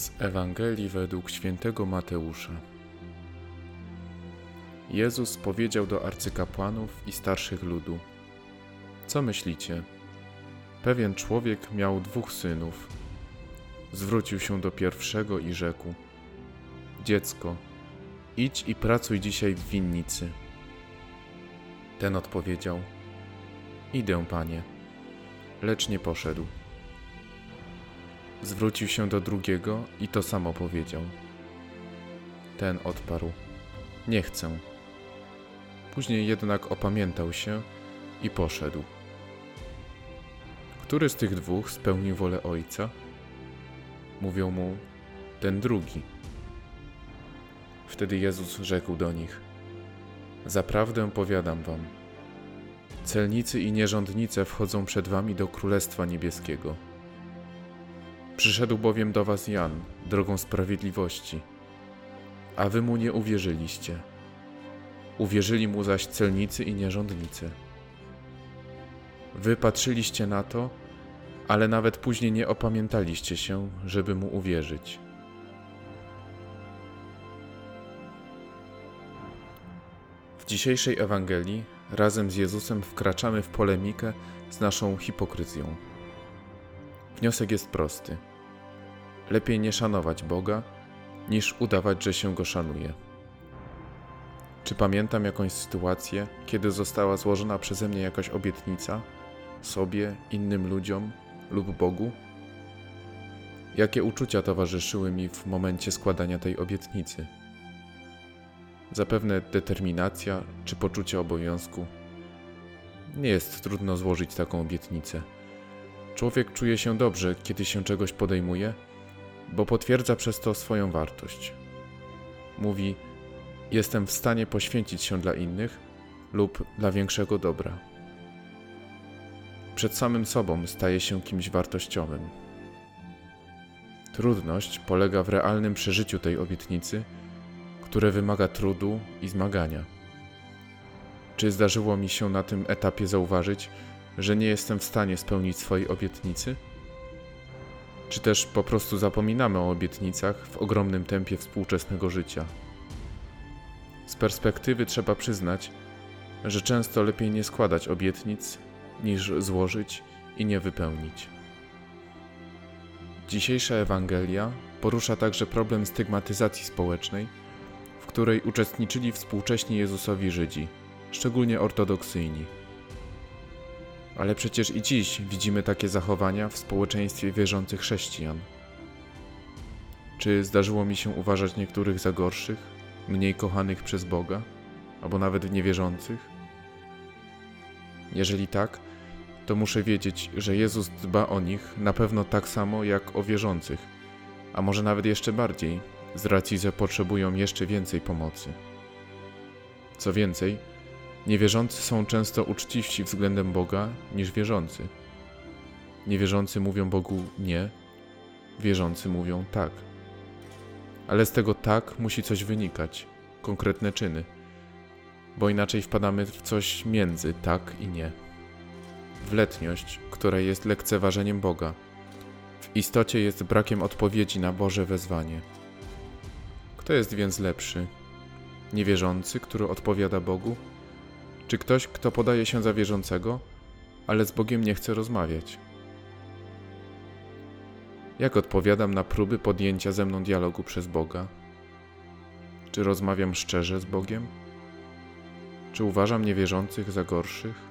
Z Ewangelii według świętego Mateusza. Jezus powiedział do arcykapłanów i starszych ludu: Co myślicie? Pewien człowiek miał dwóch synów. Zwrócił się do pierwszego i rzekł: Dziecko, idź i pracuj dzisiaj w winnicy. Ten odpowiedział: Idę, panie, lecz nie poszedł. Zwrócił się do drugiego i to samo powiedział. Ten odparł: Nie chcę. Później jednak opamiętał się i poszedł. Który z tych dwóch spełnił wolę ojca? Mówią mu: Ten drugi. Wtedy Jezus rzekł do nich: Zaprawdę powiadam wam, celnicy i nierządnice wchodzą przed wami do Królestwa Niebieskiego. Przyszedł bowiem do was Jan, drogą sprawiedliwości, a wy mu nie uwierzyliście. Uwierzyli mu zaś celnicy i nierządnicy. Wy patrzyliście na to, ale nawet później nie opamiętaliście się, żeby mu uwierzyć. W dzisiejszej Ewangelii razem z Jezusem wkraczamy w polemikę z naszą hipokryzją. Wniosek jest prosty. Lepiej nie szanować Boga, niż udawać, że się go szanuje. Czy pamiętam jakąś sytuację, kiedy została złożona przeze mnie jakaś obietnica sobie, innym ludziom lub Bogu? Jakie uczucia towarzyszyły mi w momencie składania tej obietnicy? Zapewne determinacja czy poczucie obowiązku. Nie jest trudno złożyć taką obietnicę. Człowiek czuje się dobrze, kiedy się czegoś podejmuje, bo potwierdza przez to swoją wartość. Mówi: Jestem w stanie poświęcić się dla innych lub dla większego dobra. Przed samym sobą staje się kimś wartościowym. Trudność polega w realnym przeżyciu tej obietnicy, które wymaga trudu i zmagania. Czy zdarzyło mi się na tym etapie zauważyć, że nie jestem w stanie spełnić swojej obietnicy? Czy też po prostu zapominamy o obietnicach w ogromnym tempie współczesnego życia? Z perspektywy trzeba przyznać, że często lepiej nie składać obietnic, niż złożyć i nie wypełnić. Dzisiejsza Ewangelia porusza także problem stygmatyzacji społecznej, w której uczestniczyli współcześni Jezusowi Żydzi, szczególnie ortodoksyjni. Ale przecież i dziś widzimy takie zachowania w społeczeństwie wierzących chrześcijan. Czy zdarzyło mi się uważać niektórych za gorszych, mniej kochanych przez Boga, albo nawet niewierzących? Jeżeli tak, to muszę wiedzieć, że Jezus dba o nich na pewno tak samo jak o wierzących, a może nawet jeszcze bardziej, z racji, że potrzebują jeszcze więcej pomocy. Co więcej, niewierzący są często uczciwsi względem Boga niż wierzący. Niewierzący mówią Bogu nie, wierzący mówią tak. Ale z tego tak musi coś wynikać, konkretne czyny, bo inaczej wpadamy w coś między tak i nie w letniość, która jest lekceważeniem Boga. W istocie jest brakiem odpowiedzi na Boże wezwanie. Kto jest więc lepszy? Niewierzący, który odpowiada Bogu? Czy ktoś, kto podaje się za wierzącego, ale z Bogiem nie chce rozmawiać? Jak odpowiadam na próby podjęcia ze mną dialogu przez Boga? Czy rozmawiam szczerze z Bogiem? Czy uważam niewierzących za gorszych?